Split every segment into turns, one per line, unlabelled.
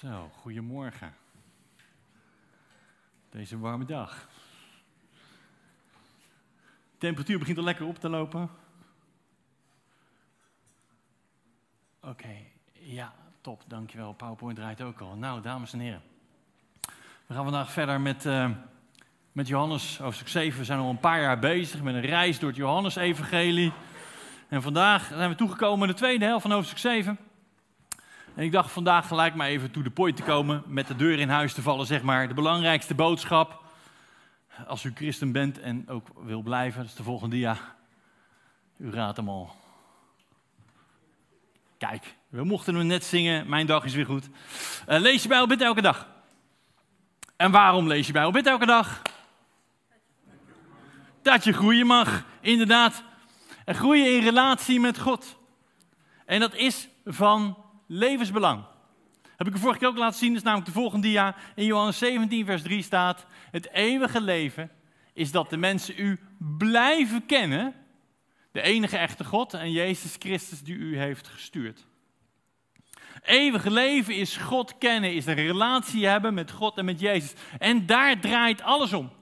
Zo, goedemorgen. Deze warme dag. De temperatuur begint al lekker op te lopen. Oké, ja, top, dankjewel. PowerPoint draait ook al. Nou, dames en heren. We gaan vandaag verder met, uh, met Johannes, hoofdstuk 7. We zijn al een paar jaar bezig met een reis door het Johannes-evangelie. En vandaag zijn we toegekomen in de tweede helft van hoofdstuk 7. En ik dacht vandaag gelijk maar even to the point te komen, met de deur in huis te vallen, zeg maar. De belangrijkste boodschap, als u christen bent en ook wil blijven, dat is de volgende dia. U raadt hem al. Kijk, we mochten hem net zingen, mijn dag is weer goed. Uh, lees je Bijbel, bid elke dag. En waarom lees je Bijbel, bid elke dag? Dat je groeien mag, inderdaad. En groeien in relatie met God. En dat is van levensbelang. Heb ik u vorige keer ook laten zien, dat is namelijk de volgende dia. In Johannes 17, vers 3 staat: Het eeuwige leven is dat de mensen u blijven kennen, de enige echte God en Jezus Christus die u heeft gestuurd. Eeuwige leven is God kennen, is een relatie hebben met God en met Jezus. En daar draait alles om.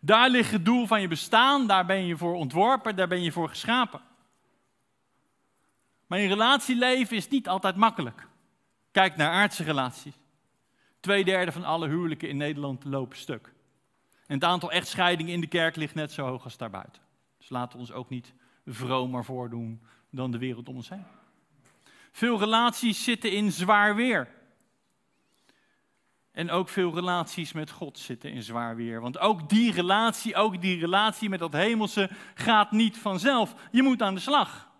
Daar ligt het doel van je bestaan, daar ben je voor ontworpen, daar ben je voor geschapen. Maar een relatieleven is niet altijd makkelijk. Kijk naar aardse relaties. Tweederde van alle huwelijken in Nederland lopen stuk. En het aantal echtscheidingen in de kerk ligt net zo hoog als daarbuiten. Dus laten we ons ook niet vromer voordoen dan de wereld om ons heen. Veel relaties zitten in zwaar weer. En ook veel relaties met God zitten in zwaar weer. Want ook die relatie, ook die relatie met dat hemelse gaat niet vanzelf. Je moet aan de slag.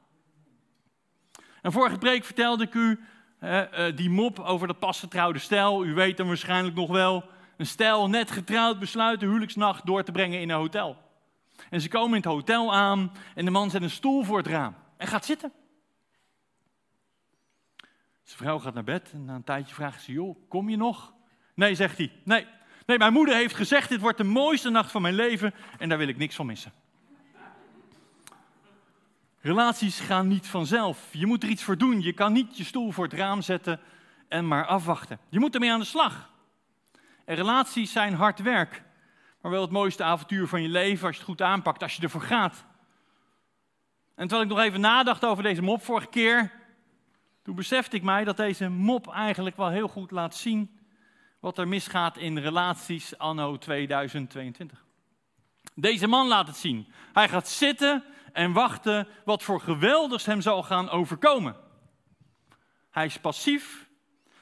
En vorige preek vertelde ik u uh, die mop over dat pas getrouwde stel. U weet hem waarschijnlijk nog wel. Een stel net getrouwd besluit de huwelijksnacht door te brengen in een hotel. En ze komen in het hotel aan en de man zet een stoel voor het raam en gaat zitten. Zijn vrouw gaat naar bed en na een tijdje vraagt ze, joh, kom je nog? Nee, zegt hij, nee. Nee, mijn moeder heeft gezegd, dit wordt de mooiste nacht van mijn leven en daar wil ik niks van missen. Relaties gaan niet vanzelf. Je moet er iets voor doen. Je kan niet je stoel voor het raam zetten en maar afwachten. Je moet ermee aan de slag. En relaties zijn hard werk, maar wel het mooiste avontuur van je leven als je het goed aanpakt, als je ervoor gaat. En terwijl ik nog even nadacht over deze mop vorige keer, toen besefte ik mij dat deze mop eigenlijk wel heel goed laat zien wat er misgaat in relaties anno 2022. Deze man laat het zien. Hij gaat zitten en wachten wat voor geweldigs hem zal gaan overkomen. Hij is passief,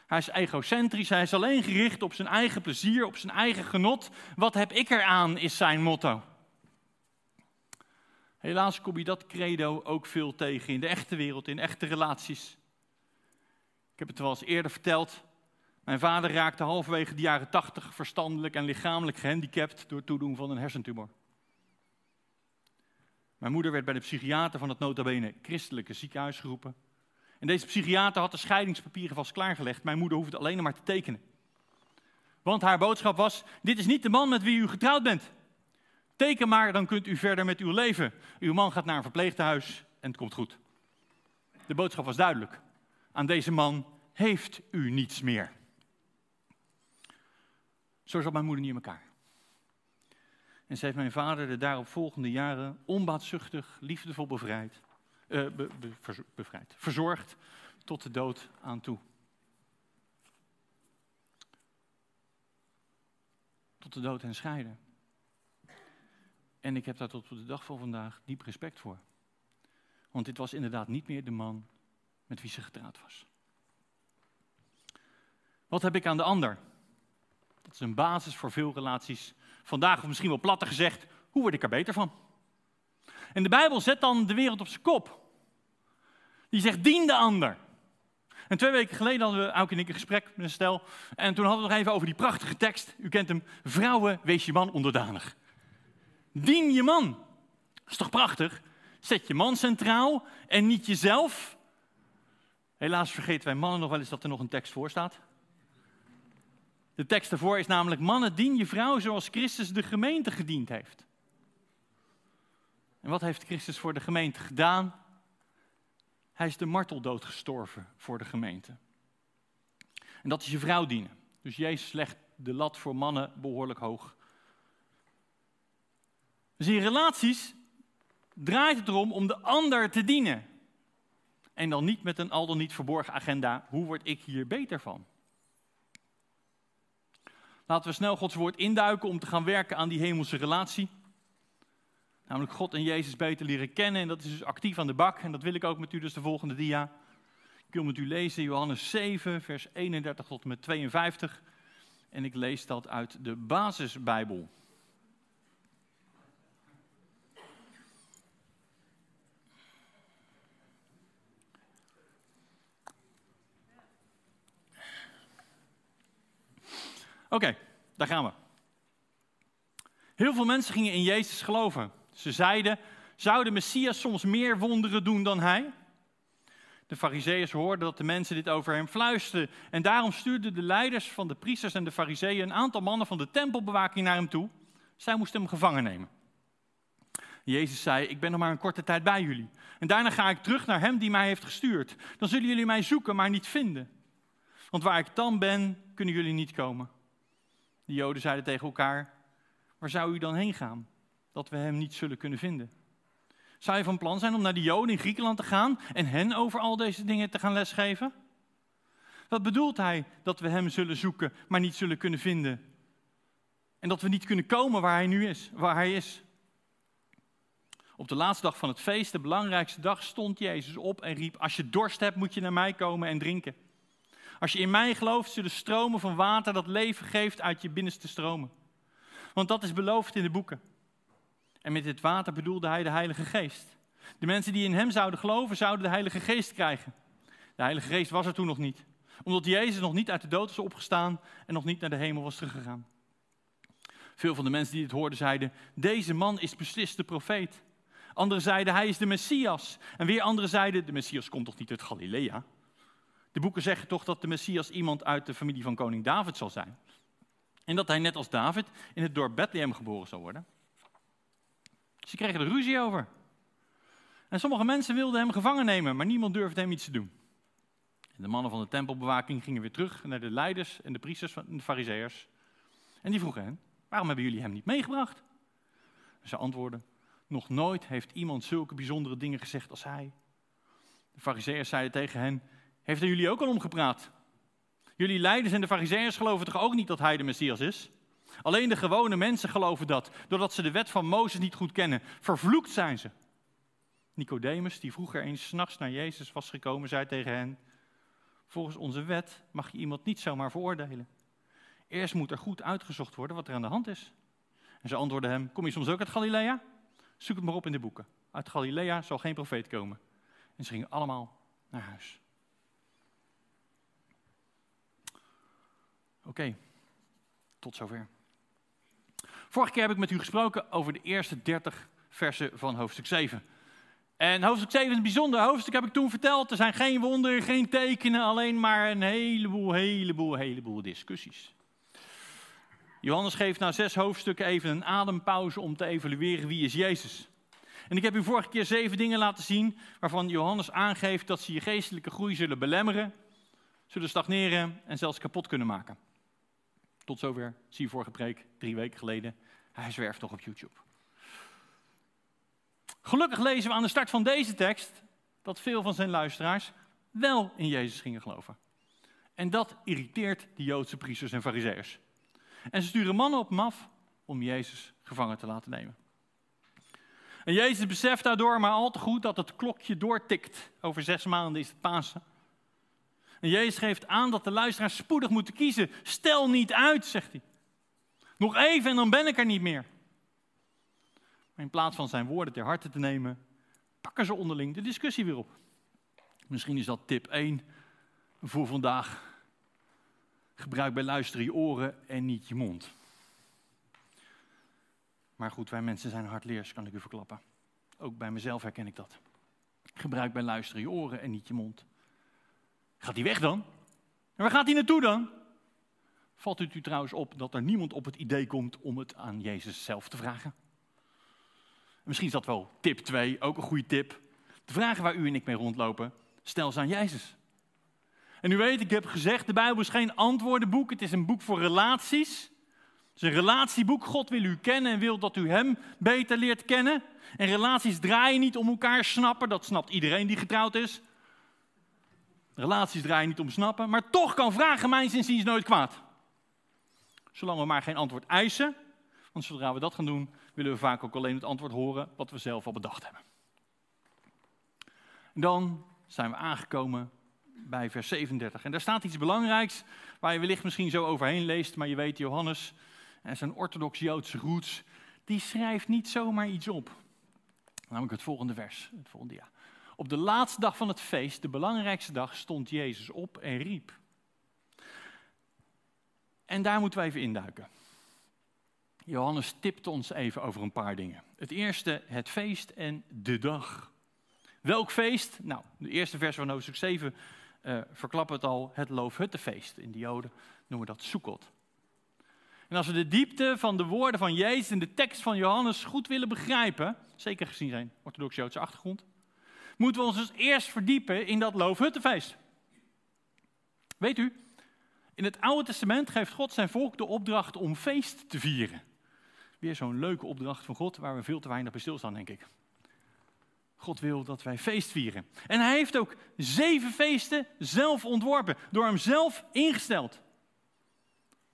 hij is egocentrisch, hij is alleen gericht op zijn eigen plezier, op zijn eigen genot. Wat heb ik eraan, is zijn motto. Helaas kom je dat credo ook veel tegen in de echte wereld, in echte relaties. Ik heb het wel eens eerder verteld. Mijn vader raakte halverwege de jaren tachtig verstandelijk en lichamelijk gehandicapt door het toedoen van een hersentumor. Mijn moeder werd bij de psychiater van het notabene christelijke ziekenhuis geroepen. En deze psychiater had de scheidingspapieren vast klaargelegd. Mijn moeder hoefde alleen maar te tekenen. Want haar boodschap was: Dit is niet de man met wie u getrouwd bent. Teken maar, dan kunt u verder met uw leven. Uw man gaat naar een verpleeghuis en het komt goed. De boodschap was duidelijk. Aan deze man heeft u niets meer. Zo zat mijn moeder niet in elkaar. En ze heeft mijn vader de daaropvolgende jaren onbaatzuchtig, liefdevol bevrijd, uh, bevrijd, verzorgd tot de dood aan toe. Tot de dood en scheiden. En ik heb daar tot op de dag van vandaag diep respect voor. Want dit was inderdaad niet meer de man met wie ze getrouwd was. Wat heb ik aan de ander? Dat is een basis voor veel relaties Vandaag, of misschien wel platter gezegd, hoe word ik er beter van? En de Bijbel zet dan de wereld op zijn kop. Die zegt, dien de ander. En twee weken geleden hadden we, ook en ik, een gesprek met een stel. En toen hadden we nog even over die prachtige tekst. U kent hem. Vrouwen, wees je man onderdanig. Dien je man. Dat is toch prachtig? Zet je man centraal en niet jezelf. Helaas vergeten wij mannen nog wel eens dat er nog een tekst voor staat. De tekst daarvoor is namelijk: Mannen, dien je vrouw zoals Christus de gemeente gediend heeft. En wat heeft Christus voor de gemeente gedaan? Hij is de marteldood gestorven voor de gemeente. En dat is je vrouw dienen. Dus Jezus legt de lat voor mannen behoorlijk hoog. Dus in relaties draait het erom om de ander te dienen. En dan niet met een al dan niet verborgen agenda, hoe word ik hier beter van? Laten we snel Gods woord induiken om te gaan werken aan die hemelse relatie. Namelijk God en Jezus beter leren kennen. En dat is dus actief aan de bak. En dat wil ik ook met u, dus de volgende dia. Ik wil met u lezen Johannes 7, vers 31 tot en met 52. En ik lees dat uit de Basisbijbel. Oké, daar gaan we. Heel veel mensen gingen in Jezus geloven. Ze zeiden, zou de Messias soms meer wonderen doen dan hij? De fariseeërs hoorden dat de mensen dit over hem fluisterden. En daarom stuurden de leiders van de priesters en de fariseeën een aantal mannen van de tempelbewaking naar hem toe. Zij moesten hem gevangen nemen. Jezus zei, ik ben nog maar een korte tijd bij jullie. En daarna ga ik terug naar hem die mij heeft gestuurd. Dan zullen jullie mij zoeken, maar niet vinden. Want waar ik dan ben, kunnen jullie niet komen. De Joden zeiden tegen elkaar: Waar zou u dan heen gaan? Dat we hem niet zullen kunnen vinden. Zou je van plan zijn om naar de Joden in Griekenland te gaan en hen over al deze dingen te gaan lesgeven? Wat bedoelt hij dat we hem zullen zoeken, maar niet zullen kunnen vinden? En dat we niet kunnen komen waar hij nu is, waar hij is. Op de laatste dag van het feest, de belangrijkste dag, stond Jezus op en riep: Als je dorst hebt, moet je naar mij komen en drinken. Als je in mij gelooft, zullen stromen van water dat leven geeft uit je binnenste stromen. Want dat is beloofd in de boeken. En met dit water bedoelde hij de Heilige Geest. De mensen die in hem zouden geloven, zouden de Heilige Geest krijgen. De Heilige Geest was er toen nog niet, omdat Jezus nog niet uit de dood was opgestaan en nog niet naar de hemel was teruggegaan. Veel van de mensen die dit hoorden zeiden: Deze man is beslist de profeet. Anderen zeiden: Hij is de Messias. En weer anderen zeiden: De Messias komt toch niet uit Galilea? De boeken zeggen toch dat de Messias iemand uit de familie van koning David zal zijn. En dat hij net als David in het dorp Bethlehem geboren zal worden. Ze kregen er ruzie over. En sommige mensen wilden hem gevangen nemen, maar niemand durfde hem iets te doen. En de mannen van de tempelbewaking gingen weer terug naar de leiders en de priesters en de fariseërs. En die vroegen hen, waarom hebben jullie hem niet meegebracht? ze antwoordden, nog nooit heeft iemand zulke bijzondere dingen gezegd als hij. De fariseërs zeiden tegen hen, heeft er jullie ook al omgepraat? Jullie leiders en de fariseërs geloven toch ook niet dat hij de Messias is? Alleen de gewone mensen geloven dat, doordat ze de wet van Mozes niet goed kennen. Vervloekt zijn ze. Nicodemus, die vroeger eens s'nachts naar Jezus was gekomen, zei tegen hen: Volgens onze wet mag je iemand niet zomaar veroordelen. Eerst moet er goed uitgezocht worden wat er aan de hand is. En ze antwoordden hem: Kom je soms ook uit Galilea? Zoek het maar op in de boeken. Uit Galilea zal geen profeet komen. En ze gingen allemaal naar huis. Oké, tot zover. Vorige keer heb ik met u gesproken over de eerste 30 versen van hoofdstuk 7. En hoofdstuk 7 is een bijzonder hoofdstuk, heb ik toen verteld. Er zijn geen wonderen, geen tekenen, alleen maar een heleboel, heleboel, heleboel discussies. Johannes geeft na zes hoofdstukken even een adempauze om te evalueren wie is Jezus. En ik heb u vorige keer zeven dingen laten zien waarvan Johannes aangeeft dat ze je geestelijke groei zullen belemmeren, zullen stagneren en zelfs kapot kunnen maken. Tot zover, zie je vorige preek, drie weken geleden. Hij zwerft nog op YouTube. Gelukkig lezen we aan de start van deze tekst dat veel van zijn luisteraars wel in Jezus gingen geloven. En dat irriteert de Joodse priesters en fariseërs. En ze sturen mannen op hem af om Jezus gevangen te laten nemen. En Jezus beseft daardoor maar al te goed dat het klokje doortikt. Over zes maanden is het Pasen. En Jezus geeft aan dat de luisteraars spoedig moeten kiezen. Stel niet uit, zegt hij. Nog even en dan ben ik er niet meer. Maar in plaats van zijn woorden ter harte te nemen, pakken ze onderling de discussie weer op. Misschien is dat tip 1 voor vandaag. Gebruik bij luisteren je oren en niet je mond. Maar goed, wij mensen zijn hardleers, kan ik u verklappen. Ook bij mezelf herken ik dat. Gebruik bij luisteren je oren en niet je mond. Gaat hij weg dan? En waar gaat hij naartoe dan? Valt het u trouwens op dat er niemand op het idee komt om het aan Jezus zelf te vragen? Misschien is dat wel tip 2, ook een goede tip. De vragen waar u en ik mee rondlopen, stel ze aan Jezus. En u weet, ik heb gezegd, de Bijbel is geen antwoordenboek, het is een boek voor relaties. Het is een relatieboek. God wil u kennen en wil dat u Hem beter leert kennen. En relaties draaien niet om elkaar snappen, dat snapt iedereen die getrouwd is. Relaties draaien niet om snappen, maar toch kan vragen mijn inziens nooit kwaad. Zolang we maar geen antwoord eisen, want zodra we dat gaan doen, willen we vaak ook alleen het antwoord horen wat we zelf al bedacht hebben. Dan zijn we aangekomen bij vers 37. En daar staat iets belangrijks, waar je wellicht misschien zo overheen leest, maar je weet, Johannes en zijn orthodox-Joodse roots, die schrijft niet zomaar iets op. Namelijk het volgende vers, het volgende jaar. Op de laatste dag van het feest, de belangrijkste dag, stond Jezus op en riep. En daar moeten we even induiken. Johannes tipt ons even over een paar dingen. Het eerste, het feest en de dag. Welk feest? Nou, de eerste vers van hoofdstuk 7 uh, verklappen het al, het Loofhuttenfeest. In de Joden noemen we dat Sukkot. En als we de diepte van de woorden van Jezus en de tekst van Johannes goed willen begrijpen, zeker gezien zijn orthodox-Joodse achtergrond, moeten we ons dus eerst verdiepen in dat Loofhuttenfeest. Weet u, in het Oude Testament geeft God zijn volk de opdracht om feest te vieren. Weer zo'n leuke opdracht van God waar we veel te weinig bij stilstaan, denk ik. God wil dat wij feest vieren. En hij heeft ook zeven feesten zelf ontworpen, door hem zelf ingesteld.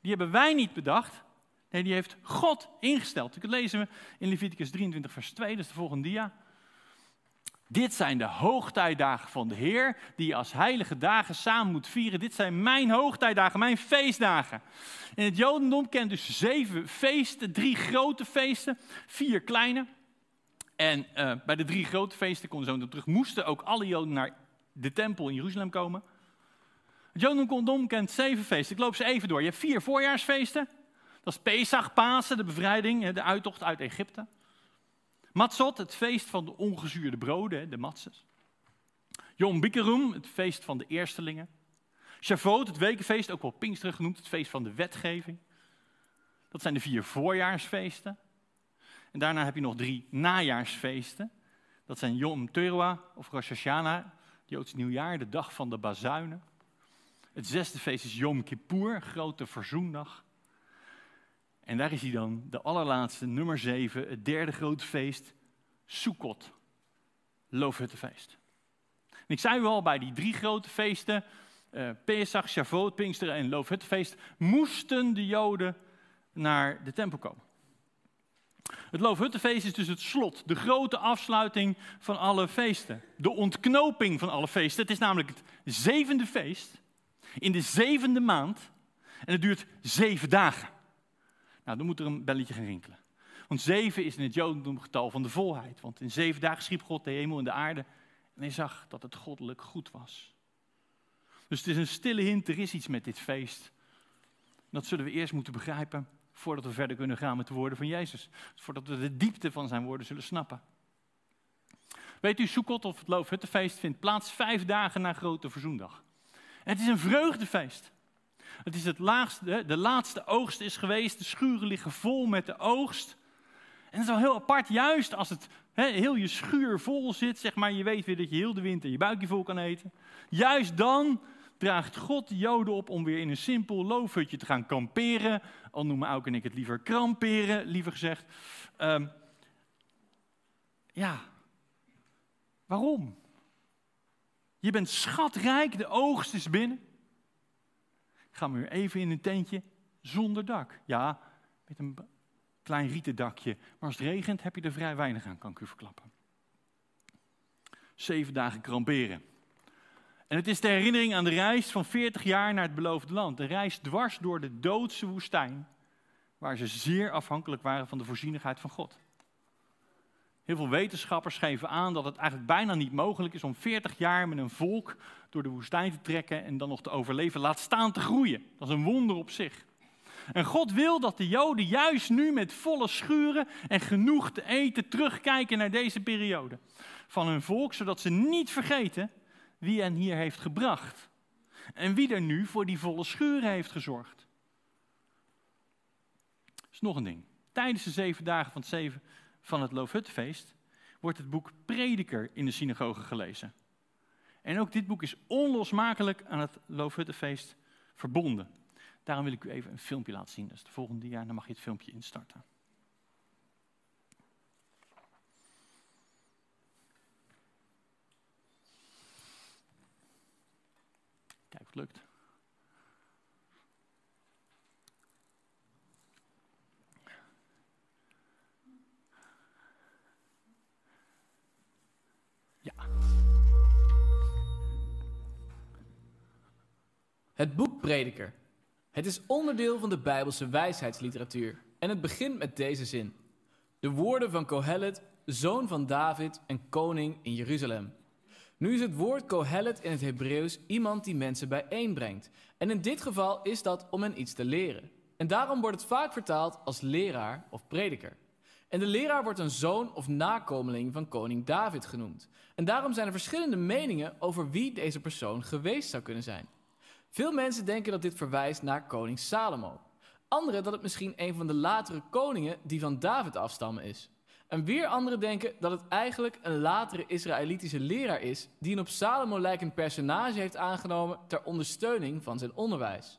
Die hebben wij niet bedacht. Nee, die heeft God ingesteld. Dat lezen we in Leviticus 23, vers 2, dat is de volgende dia. Dit zijn de hoogtijdagen van de Heer, die je als heilige dagen samen moet vieren. Dit zijn mijn hoogtijdagen, mijn feestdagen. In het Jodendom kent dus zeven feesten, drie grote feesten, vier kleine. En uh, bij de drie grote feesten, we zo terug, moesten ook alle Joden naar de tempel in Jeruzalem komen. Het Jodendom kent zeven feesten. Ik loop ze even door. Je hebt vier voorjaarsfeesten. Dat is Pesach, Pasen, de bevrijding, de uittocht uit Egypte. Matzot, het feest van de ongezuurde broden, de matzes. Yom Bikkerum, het feest van de eerstelingen. Shavuot, het wekenfeest, ook wel Pinksteren genoemd, het feest van de wetgeving. Dat zijn de vier voorjaarsfeesten. En daarna heb je nog drie najaarsfeesten. Dat zijn Yom Teruah of Rosh Hashanah, Joods nieuwjaar, de dag van de bazuinen. Het zesde feest is Yom Kippur, grote verzoendag. En daar is hij dan, de allerlaatste, nummer zeven, het derde grote feest, Sukkot, Loofhuttenfeest. En ik zei u al, bij die drie grote feesten, uh, Pesach, Shavuot, Pinksteren en Loofhuttenfeest, moesten de Joden naar de tempel komen. Het Loofhuttenfeest is dus het slot, de grote afsluiting van alle feesten. De ontknoping van alle feesten. Het is namelijk het zevende feest in de zevende maand. En het duurt zeven dagen. Nou, dan moet er een belletje gaan rinkelen. Want zeven is in het Jodendom getal van de volheid. Want in zeven dagen schiep God de hemel en de aarde. En hij zag dat het goddelijk goed was. Dus het is een stille hint, er is iets met dit feest. Dat zullen we eerst moeten begrijpen voordat we verder kunnen gaan met de woorden van Jezus. Voordat we de diepte van zijn woorden zullen snappen. Weet u, Sukkot of het Loofhuttenfeest vindt plaats vijf dagen na Grote Verzoendag. het is een vreugdefeest. Het is het laagste, de laatste oogst is geweest. De schuren liggen vol met de oogst. En het is wel heel apart, juist als het heel je schuur vol zit, zeg maar, je weet weer dat je heel de winter je buikje vol kan eten. Juist dan draagt God de Joden op om weer in een simpel loofhutje te gaan kamperen. Al noemen Auke en ik het liever kramperen, liever gezegd. Um, ja, waarom? Je bent schatrijk, de oogst is binnen. Ga maar weer even in een tentje zonder dak. Ja, met een klein rieten dakje. Maar als het regent heb je er vrij weinig aan, kan ik u verklappen. Zeven dagen kramperen. En het is de herinnering aan de reis van 40 jaar naar het beloofde land. De reis dwars door de doodse woestijn, waar ze zeer afhankelijk waren van de voorzienigheid van God. Heel veel wetenschappers geven aan dat het eigenlijk bijna niet mogelijk is om 40 jaar met een volk door de woestijn te trekken en dan nog te overleven, laat staan te groeien. Dat is een wonder op zich. En God wil dat de Joden juist nu met volle schuren en genoeg te eten terugkijken naar deze periode van hun volk, zodat ze niet vergeten wie hen hier heeft gebracht. En wie er nu voor die volle schuren heeft gezorgd. Dat is nog een ding. Tijdens de zeven dagen van het, zeven, van het Loofhuttenfeest wordt het boek Prediker in de synagoge gelezen. En ook dit boek is onlosmakelijk aan het Loofhuttenfeest verbonden. Daarom wil ik u even een filmpje laten zien. Is de volgende jaar, dan mag je het filmpje instarten. Kijk of het lukt.
Het boek Prediker. Het is onderdeel van de Bijbelse wijsheidsliteratuur en het begint met deze zin. De woorden van Kohelet, zoon van David en koning in Jeruzalem. Nu is het woord Kohelet in het Hebreeuws iemand die mensen bijeenbrengt. En in dit geval is dat om hen iets te leren. En daarom wordt het vaak vertaald als leraar of prediker. En de leraar wordt een zoon of nakomeling van koning David genoemd. En daarom zijn er verschillende meningen over wie deze persoon geweest zou kunnen zijn. Veel mensen denken dat dit verwijst naar koning Salomo. Anderen dat het misschien een van de latere koningen die van David afstammen is. En weer anderen denken dat het eigenlijk een latere Israëlitische leraar is die een op Salomo lijkend personage heeft aangenomen ter ondersteuning van zijn onderwijs.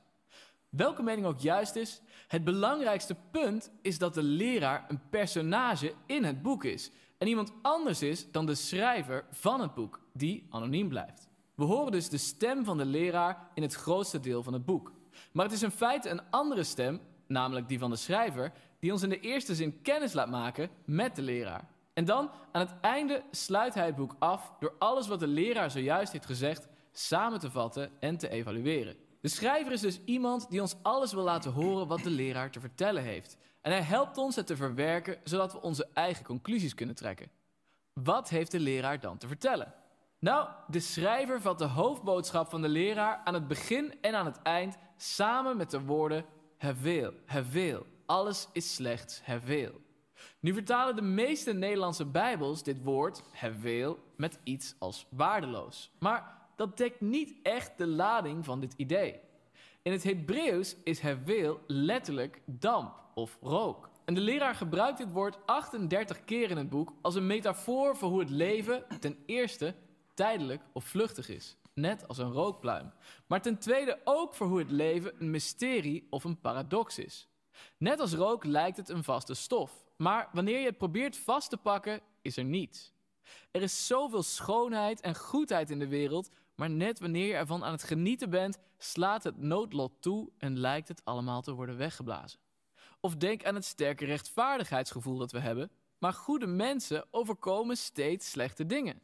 Welke mening ook juist is, het belangrijkste punt is dat de leraar een personage in het boek is en iemand anders is dan de schrijver van het boek, die anoniem blijft. We horen dus de stem van de leraar in het grootste deel van het boek. Maar het is in feite een andere stem, namelijk die van de schrijver, die ons in de eerste zin kennis laat maken met de leraar. En dan, aan het einde, sluit hij het boek af door alles wat de leraar zojuist heeft gezegd samen te vatten en te evalueren. De schrijver is dus iemand die ons alles wil laten horen wat de leraar te vertellen heeft. En hij helpt ons het te verwerken zodat we onze eigen conclusies kunnen trekken. Wat heeft de leraar dan te vertellen? Nou, de schrijver vat de hoofdboodschap van de leraar aan het begin en aan het eind samen met de woorden Hevel, Hevel, alles is slechts Hevel. Nu vertalen de meeste Nederlandse Bijbels dit woord Hevel met iets als waardeloos. Maar dat dekt niet echt de lading van dit idee. In het Hebreeuws is Hevel letterlijk damp of rook. En de leraar gebruikt dit woord 38 keer in het boek als een metafoor voor hoe het leven ten eerste tijdelijk of vluchtig is, net als een rookpluim. Maar ten tweede ook voor hoe het leven een mysterie of een paradox is. Net als rook lijkt het een vaste stof, maar wanneer je het probeert vast te pakken, is er niets. Er is zoveel schoonheid en goedheid in de wereld, maar net wanneer je ervan aan het genieten bent, slaat het noodlot toe en lijkt het allemaal te worden weggeblazen. Of denk aan het sterke rechtvaardigheidsgevoel dat we hebben, maar goede mensen overkomen steeds slechte dingen.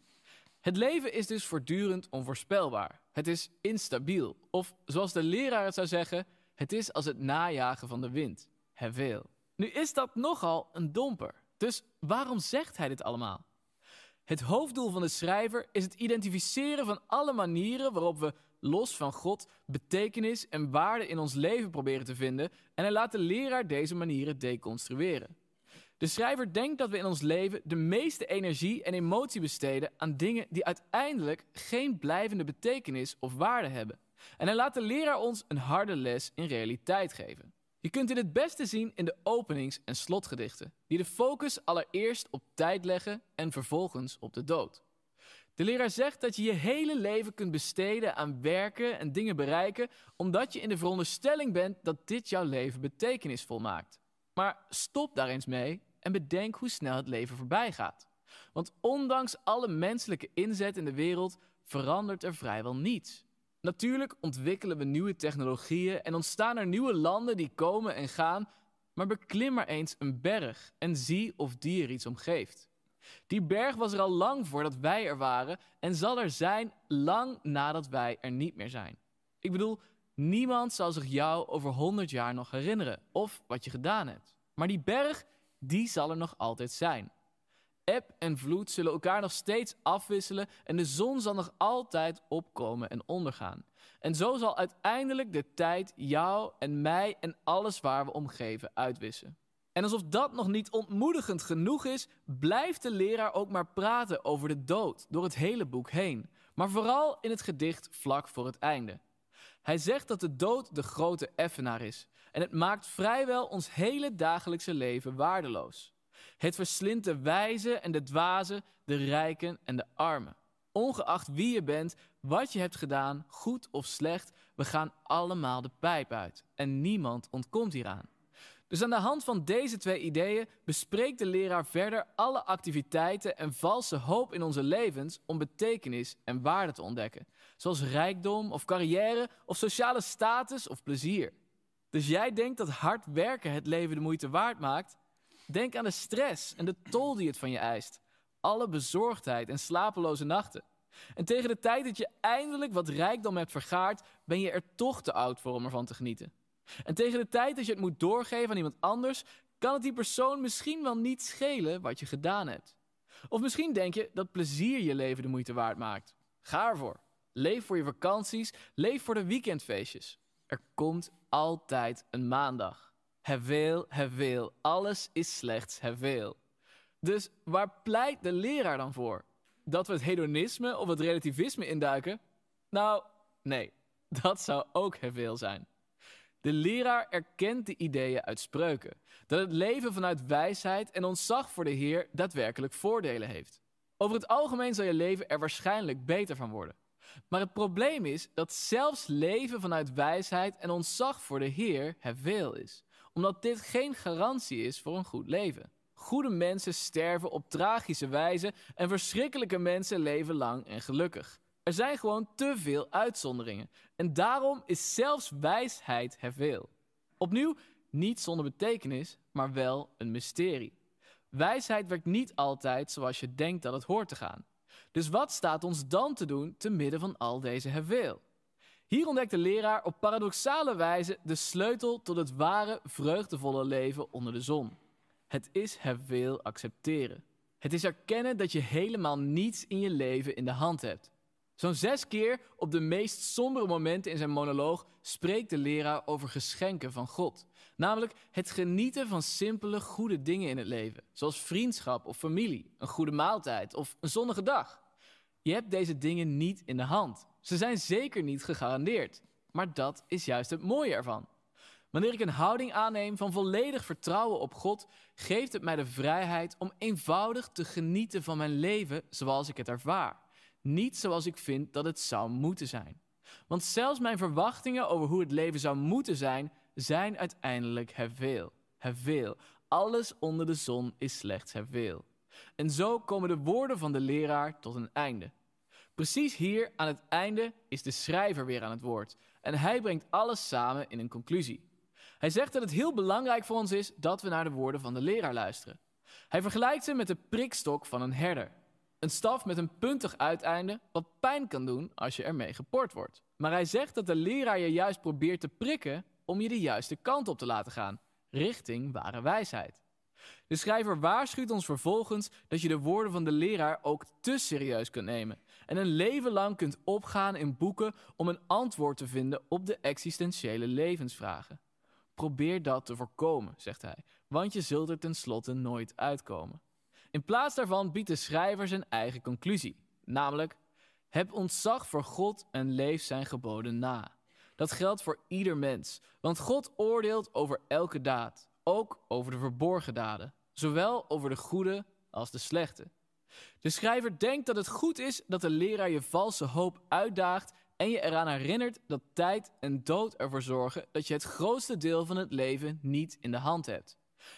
Het leven is dus voortdurend onvoorspelbaar. Het is instabiel. Of zoals de leraar het zou zeggen, het is als het najagen van de wind. Hevel. Nu is dat nogal een domper. Dus waarom zegt hij dit allemaal? Het hoofddoel van de schrijver is het identificeren van alle manieren waarop we los van God betekenis en waarde in ons leven proberen te vinden en hij laat de leraar deze manieren deconstrueren. De schrijver denkt dat we in ons leven de meeste energie en emotie besteden aan dingen die uiteindelijk geen blijvende betekenis of waarde hebben. En hij laat de leraar ons een harde les in realiteit geven. Je kunt dit het beste zien in de openings- en slotgedichten, die de focus allereerst op tijd leggen en vervolgens op de dood. De leraar zegt dat je je hele leven kunt besteden aan werken en dingen bereiken, omdat je in de veronderstelling bent dat dit jouw leven betekenisvol maakt. Maar stop daar eens mee en bedenk hoe snel het leven voorbij gaat. Want ondanks alle menselijke inzet in de wereld verandert er vrijwel niets. Natuurlijk ontwikkelen we nieuwe technologieën en ontstaan er nieuwe landen die komen en gaan, maar beklim maar eens een berg en zie of die er iets om geeft. Die berg was er al lang voordat wij er waren en zal er zijn lang nadat wij er niet meer zijn. Ik bedoel, niemand zal zich jou over honderd jaar nog herinneren of wat je gedaan hebt. Maar die berg, die zal er nog altijd zijn. Eb en vloed zullen elkaar nog steeds afwisselen en de zon zal nog altijd opkomen en ondergaan. En zo zal uiteindelijk de tijd jou en mij en alles waar we omgeven uitwissen. En alsof dat nog niet ontmoedigend genoeg is, blijft de leraar ook maar praten over de dood door het hele boek heen, maar vooral in het gedicht vlak voor het einde. Hij zegt dat de dood de grote effenaar is en het maakt vrijwel ons hele dagelijkse leven waardeloos. Het verslindt de wijze en de dwazen, de rijken en de armen. Ongeacht wie je bent, wat je hebt gedaan, goed of slecht, we gaan allemaal de pijp uit. En niemand ontkomt hieraan. Dus aan de hand van deze twee ideeën bespreekt de leraar verder alle activiteiten en valse hoop in onze levens om betekenis en waarde te ontdekken. Zoals rijkdom of carrière of sociale status of plezier. Dus jij denkt dat hard werken het leven de moeite waard maakt? Denk aan de stress en de tol die het van je eist. Alle bezorgdheid en slapeloze nachten. En tegen de tijd dat je eindelijk wat rijkdom hebt vergaard, ben je er toch te oud voor om ervan te genieten. En tegen de tijd dat je het moet doorgeven aan iemand anders, kan het die persoon misschien wel niet schelen wat je gedaan hebt. Of misschien denk je dat plezier je leven de moeite waard maakt. Ga ervoor. Leef voor je vakanties, leef voor de weekendfeestjes. Er komt altijd een maandag. Hevel, hevel, alles is slechts hevel. Dus waar pleit de leraar dan voor? Dat we het hedonisme of het relativisme induiken? Nou, nee, dat zou ook hevel zijn. De leraar erkent de ideeën uit spreuken. Dat het leven vanuit wijsheid en ontzag voor de Heer daadwerkelijk voordelen heeft. Over het algemeen zal je leven er waarschijnlijk beter van worden. Maar het probleem is dat zelfs leven vanuit wijsheid en ontzag voor de Heer veel is. Omdat dit geen garantie is voor een goed leven. Goede mensen sterven op tragische wijze en verschrikkelijke mensen leven lang en gelukkig. Er zijn gewoon te veel uitzonderingen. En daarom is zelfs wijsheid veel. Opnieuw, niet zonder betekenis, maar wel een mysterie. Wijsheid werkt niet altijd zoals je denkt dat het hoort te gaan. Dus wat staat ons dan te doen te midden van al deze hevel? Hier ontdekt de leraar op paradoxale wijze de sleutel tot het ware vreugdevolle leven onder de zon. Het is hevel accepteren. Het is erkennen dat je helemaal niets in je leven in de hand hebt. Zo'n zes keer op de meest sombere momenten in zijn monoloog spreekt de leraar over geschenken van God. Namelijk het genieten van simpele, goede dingen in het leven. Zoals vriendschap of familie, een goede maaltijd of een zonnige dag. Je hebt deze dingen niet in de hand. Ze zijn zeker niet gegarandeerd. Maar dat is juist het mooie ervan. Wanneer ik een houding aanneem van volledig vertrouwen op God, geeft het mij de vrijheid om eenvoudig te genieten van mijn leven zoals ik het ervaar. Niet zoals ik vind dat het zou moeten zijn. Want zelfs mijn verwachtingen over hoe het leven zou moeten zijn, zijn uiteindelijk hevel. Hevel. Alles onder de zon is slechts hevel. En zo komen de woorden van de leraar tot een einde. Precies hier aan het einde is de schrijver weer aan het woord. En hij brengt alles samen in een conclusie. Hij zegt dat het heel belangrijk voor ons is dat we naar de woorden van de leraar luisteren. Hij vergelijkt ze met de prikstok van een herder. Een staf met een puntig uiteinde, wat pijn kan doen als je ermee geport wordt. Maar hij zegt dat de leraar je juist probeert te prikken om je de juiste kant op te laten gaan, richting ware wijsheid. De schrijver waarschuwt ons vervolgens dat je de woorden van de leraar ook te serieus kunt nemen en een leven lang kunt opgaan in boeken om een antwoord te vinden op de existentiële levensvragen. Probeer dat te voorkomen, zegt hij, want je zult er tenslotte nooit uitkomen. In plaats daarvan biedt de schrijver zijn eigen conclusie, namelijk: heb ontzag voor God en leef zijn geboden na. Dat geldt voor ieder mens, want God oordeelt over elke daad, ook over de verborgen daden, zowel over de goede als de slechte. De schrijver denkt dat het goed is dat de leraar je valse hoop uitdaagt en je eraan herinnert dat tijd en dood ervoor zorgen dat je het grootste deel van het leven niet in de hand hebt.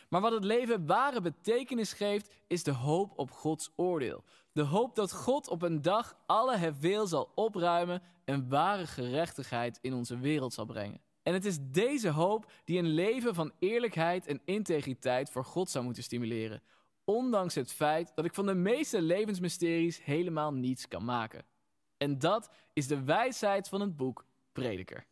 Maar wat het leven ware betekenis geeft, is de hoop op Gods oordeel. De hoop dat God op een dag alle hevel zal opruimen en ware gerechtigheid in onze wereld zal brengen. En het is deze hoop die een leven van eerlijkheid en integriteit voor God zou moeten stimuleren. Ondanks het feit dat ik van de meeste levensmysteries helemaal niets kan maken. En dat is de wijsheid van het boek Prediker.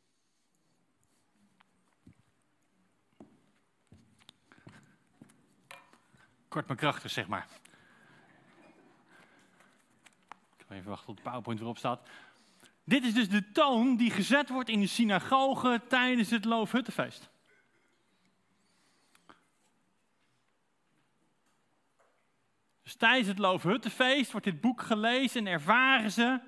Kort maar krachtig, zeg maar. Ik ga even wachten tot de PowerPoint erop staat. Dit is dus de toon die gezet wordt in de synagoge tijdens het Loofhuttenfeest. Dus tijdens het Loofhuttenfeest wordt dit boek gelezen en ervaren ze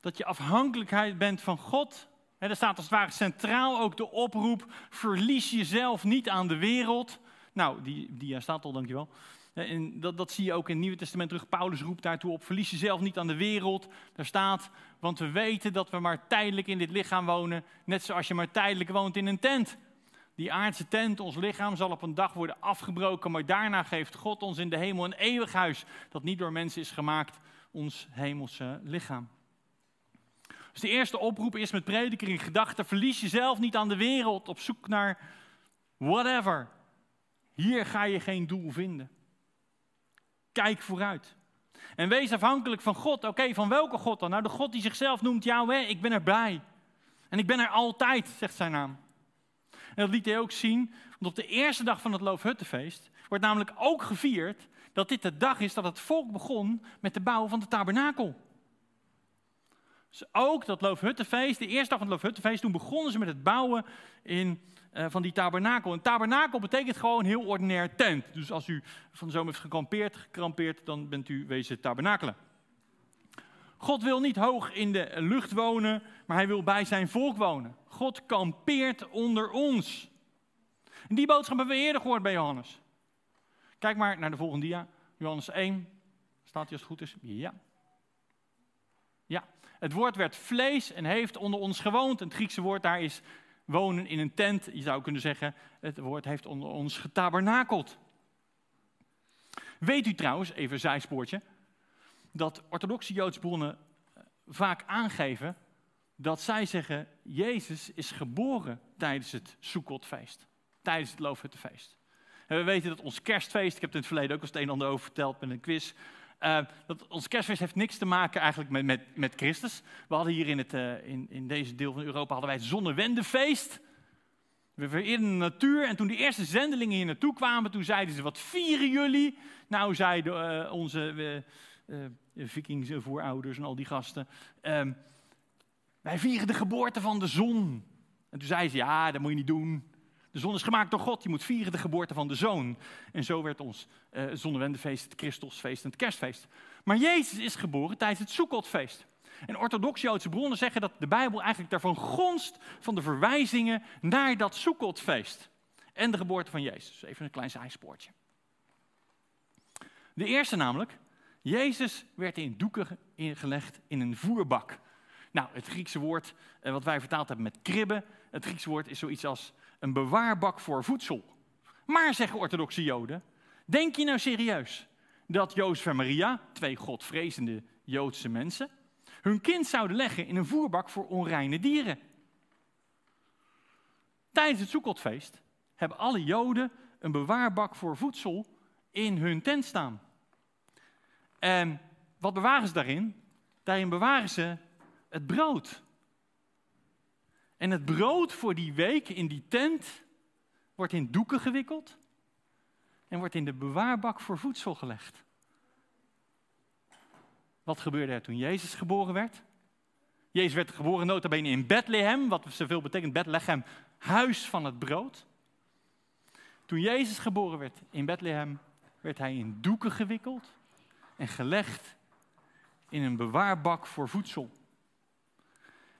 dat je afhankelijkheid bent van God. er staat als het ware centraal ook de oproep: verlies jezelf niet aan de wereld. Nou, die, die staat al, dankjewel. En dat, dat zie je ook in het Nieuwe Testament terug. Paulus roept daartoe op: verlies jezelf niet aan de wereld. Daar staat, want we weten dat we maar tijdelijk in dit lichaam wonen. Net zoals je maar tijdelijk woont in een tent. Die aardse tent, ons lichaam, zal op een dag worden afgebroken. Maar daarna geeft God ons in de hemel een eeuwig huis. Dat niet door mensen is gemaakt, ons hemelse lichaam. Dus de eerste oproep is met prediker in gedachten: verlies jezelf niet aan de wereld op zoek naar whatever. Hier ga je geen doel vinden. Kijk vooruit. En wees afhankelijk van God. Oké, van welke God dan? Nou, de God die zichzelf noemt Yahweh. Ik ben erbij. En ik ben er altijd, zegt zijn naam. En dat liet hij ook zien, want op de eerste dag van het Loofhuttenfeest wordt namelijk ook gevierd dat dit de dag is dat het volk begon met de bouw van de tabernakel. Dus ook dat Loofhuttenfeest, de eerste dag van het Loofhuttenfeest, toen begonnen ze met het bouwen in, uh, van die tabernakel. Een tabernakel betekent gewoon heel ordinair tent. Dus als u van de zomer heeft gekampeerd, gekrampeerd, dan bent u wezen tabernakelen. God wil niet hoog in de lucht wonen, maar hij wil bij zijn volk wonen. God kampeert onder ons. En die boodschap hebben we eerder gehoord bij Johannes. Kijk maar naar de volgende dia. Johannes 1. Staat hij als het goed is? Ja. Ja. Het woord werd vlees en heeft onder ons gewoond. Het Griekse woord daar is wonen in een tent. Je zou kunnen zeggen, het woord heeft onder ons getabernakeld. Weet u trouwens, even een zijspoortje, dat orthodoxe Joodse bronnen eh, vaak aangeven dat zij zeggen, Jezus is geboren tijdens het Sukkotfeest, tijdens het Loofhuttenfeest. En we weten dat ons kerstfeest, ik heb het in het verleden ook als het een en ander over verteld met een quiz, dat ons kerstfeest heeft niks te maken eigenlijk met, met, met Christus. We hadden hier in, het, uh, in, in deze deel van Europa hadden wij het zonnewendefeest. We vereerden de natuur en toen de eerste zendelingen hier naartoe kwamen, toen zeiden ze, wat vieren jullie? Nou, zeiden uh, onze vikings voorouders en al die gasten, ehm, wij vieren de geboorte van de zon. En toen zeiden ze, ja, dat moet je niet doen. De zon is gemaakt door God, je moet vieren de geboorte van de zoon. En zo werd ons uh, zonnewendefeest, het Christusfeest en het kerstfeest. Maar Jezus is geboren tijdens het Sukkotfeest. En orthodox Joodse bronnen zeggen dat de Bijbel eigenlijk daarvan gonst van de verwijzingen naar dat Sukkotfeest. En de geboorte van Jezus. Even een klein zijspoortje. De eerste namelijk, Jezus werd in doeken gelegd in een voerbak. Nou, het Griekse woord uh, wat wij vertaald hebben met kribben, het Griekse woord is zoiets als een bewaarbak voor voedsel. Maar, zeggen orthodoxe Joden, denk je nou serieus dat Jozef en Maria, twee godvrezende Joodse mensen, hun kind zouden leggen in een voerbak voor onreine dieren? Tijdens het Sukkotfeest hebben alle Joden een bewaarbak voor voedsel in hun tent staan. En wat bewaren ze daarin? Daarin bewaren ze het brood. En het brood voor die week in die tent wordt in doeken gewikkeld en wordt in de bewaarbak voor voedsel gelegd. Wat gebeurde er toen Jezus geboren werd? Jezus werd geboren nota bene in Bethlehem, wat zoveel betekent Bethlehem, huis van het brood. Toen Jezus geboren werd in Bethlehem, werd hij in doeken gewikkeld en gelegd in een bewaarbak voor voedsel.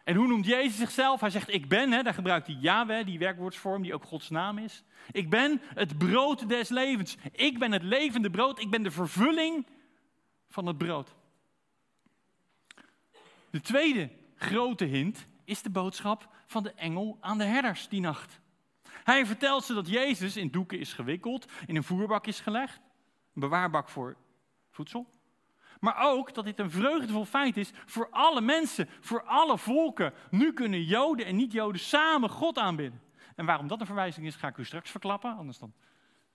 En hoe noemt Jezus zichzelf? Hij zegt, ik ben, hè, daar gebruikt hij Yahweh, die werkwoordsvorm die ook Gods naam is. Ik ben het brood des levens. Ik ben het levende brood. Ik ben de vervulling van het brood. De tweede grote hint is de boodschap van de engel aan de herders die nacht. Hij vertelt ze dat Jezus in doeken is gewikkeld, in een voerbak is gelegd, een bewaarbak voor voedsel. Maar ook dat dit een vreugdevol feit is voor alle mensen, voor alle volken. Nu kunnen Joden en niet-Joden samen God aanbidden. En waarom dat een verwijzing is, ga ik u straks verklappen, anders dan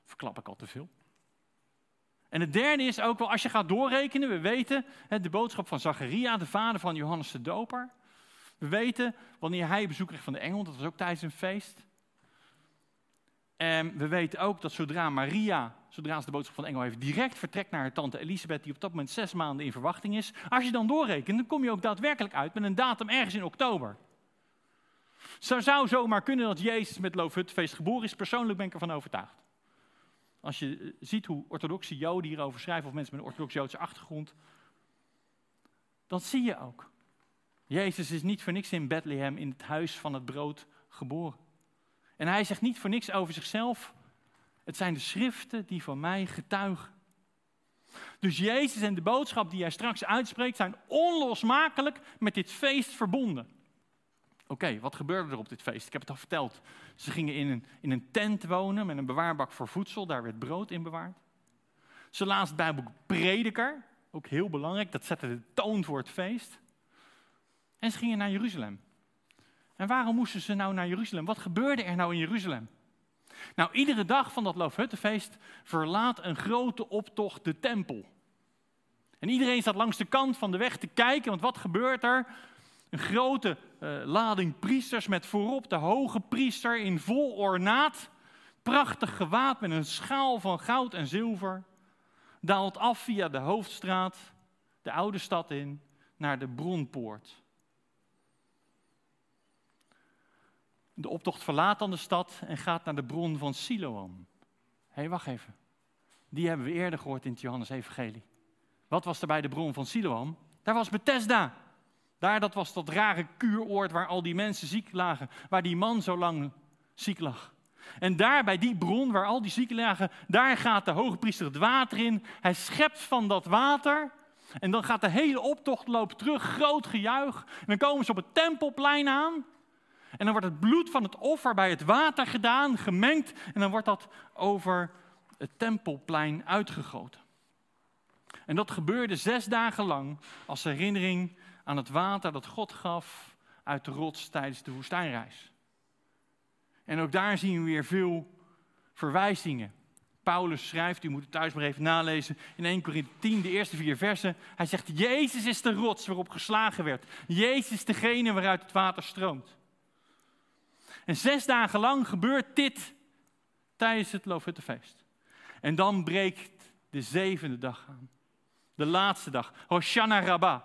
verklap ik al te veel. En het derde is ook wel, als je gaat doorrekenen, we weten de boodschap van Zacharia, de vader van Johannes de Doper. We weten wanneer hij bezoek kreeg van de engel, dat was ook tijdens een feest. En we weten ook dat zodra Maria, zodra ze de boodschap van engel heeft, direct vertrekt naar haar tante Elisabeth, die op dat moment zes maanden in verwachting is. Als je dan doorrekent, dan kom je ook daadwerkelijk uit met een datum ergens in oktober. Zo zou zomaar kunnen dat Jezus met Loofhutfeest geboren is. Persoonlijk ben ik ervan overtuigd. Als je eh, ziet hoe orthodoxe Joden hierover schrijven, of mensen met een orthodox-Joodse achtergrond, dan zie je ook. Jezus is niet voor niks in Bethlehem in het huis van het brood geboren. En hij zegt niet voor niks over zichzelf. Het zijn de schriften die van mij getuigen. Dus Jezus en de boodschap die hij straks uitspreekt zijn onlosmakelijk met dit feest verbonden. Oké, wat gebeurde er op dit feest? Ik heb het al verteld. Ze gingen in een, in een tent wonen met een bewaarbak voor voedsel. Daar werd brood in bewaard. Ze lazen het Bijbelboek Prediker. Ook heel belangrijk. Dat zette de toon voor het feest. En ze gingen naar Jeruzalem. En waarom moesten ze nou naar Jeruzalem? Wat gebeurde er nou in Jeruzalem? Nou, iedere dag van dat Loofhuttenfeest verlaat een grote optocht de tempel. En iedereen staat langs de kant van de weg te kijken, want wat gebeurt er? Een grote uh, lading priesters met voorop de hoge priester in vol ornaat, prachtig gewaad met een schaal van goud en zilver, daalt af via de hoofdstraat, de oude stad in, naar de bronpoort. De optocht verlaat dan de stad en gaat naar de bron van Siloam. Hé, hey, wacht even. Die hebben we eerder gehoord in het Johannes-evangelie. Wat was er bij de bron van Siloam? Daar was Bethesda. Daar, dat was dat rare kuuroord waar al die mensen ziek lagen. Waar die man zo lang ziek lag. En daar bij die bron waar al die zieken lagen, daar gaat de hoge priester het water in. Hij schept van dat water. En dan gaat de hele optocht lopen terug, groot gejuich. En dan komen ze op het tempelplein aan. En dan wordt het bloed van het offer bij het water gedaan, gemengd. En dan wordt dat over het tempelplein uitgegoten. En dat gebeurde zes dagen lang als herinnering aan het water dat God gaf uit de rots tijdens de woestijnreis. En ook daar zien we weer veel verwijzingen. Paulus schrijft, u moet het thuis maar even nalezen, in 1 Corinthië 10, de eerste vier versen. Hij zegt, Jezus is de rots waarop geslagen werd. Jezus is degene waaruit het water stroomt. En zes dagen lang gebeurt dit tijdens het Loofhuttenfeest. En dan breekt de zevende dag aan. De laatste dag, Hoshana Rabbah.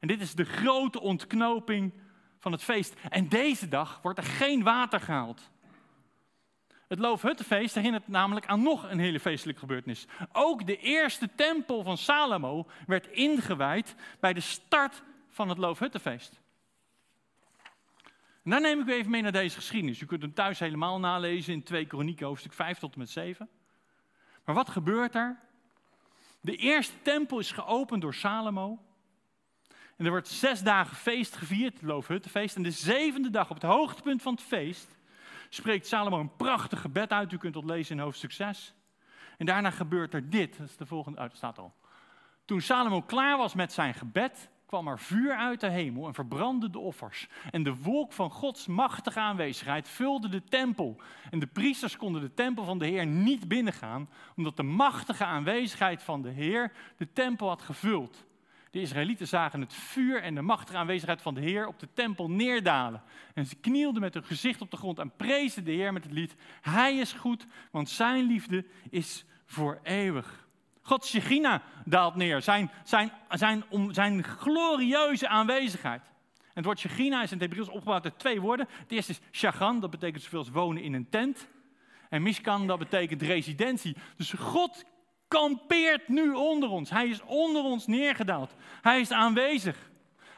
En dit is de grote ontknoping van het feest. En deze dag wordt er geen water gehaald. Het Loofhuttenfeest herinnert namelijk aan nog een hele feestelijke gebeurtenis. Ook de eerste tempel van Salomo werd ingewijd bij de start van het Loofhuttenfeest. En dan neem ik u even mee naar deze geschiedenis. U kunt hem thuis helemaal nalezen in 2 Kronieken, hoofdstuk 5 tot en met 7. Maar wat gebeurt er? De eerste tempel is geopend door Salomo. En er wordt zes dagen feest gevierd, het Loofhuttenfeest. En de zevende dag, op het hoogtepunt van het feest, spreekt Salomo een prachtig gebed uit. U kunt dat lezen in hoofdstuk 6. En daarna gebeurt er dit. Dat is de volgende, oh, staat al. Toen Salomo klaar was met zijn gebed, kwam er vuur uit de hemel en verbrandde de offers. En de wolk van Gods machtige aanwezigheid vulde de tempel. En de priesters konden de tempel van de Heer niet binnengaan, omdat de machtige aanwezigheid van de Heer de tempel had gevuld. De Israëlieten zagen het vuur en de machtige aanwezigheid van de Heer op de tempel neerdalen. En ze knielden met hun gezicht op de grond en prezen de Heer met het lied: Hij is goed, want zijn liefde is voor eeuwig. Gods Shechina daalt neer, zijn, zijn, zijn, om, zijn glorieuze aanwezigheid. En het woord Shechina is in het Hebreeuws opgebouwd uit twee woorden. Het eerste is shagan, dat betekent zoveel als wonen in een tent. En mishkan, dat betekent residentie. Dus God kampeert nu onder ons. Hij is onder ons neergedaald. Hij is aanwezig.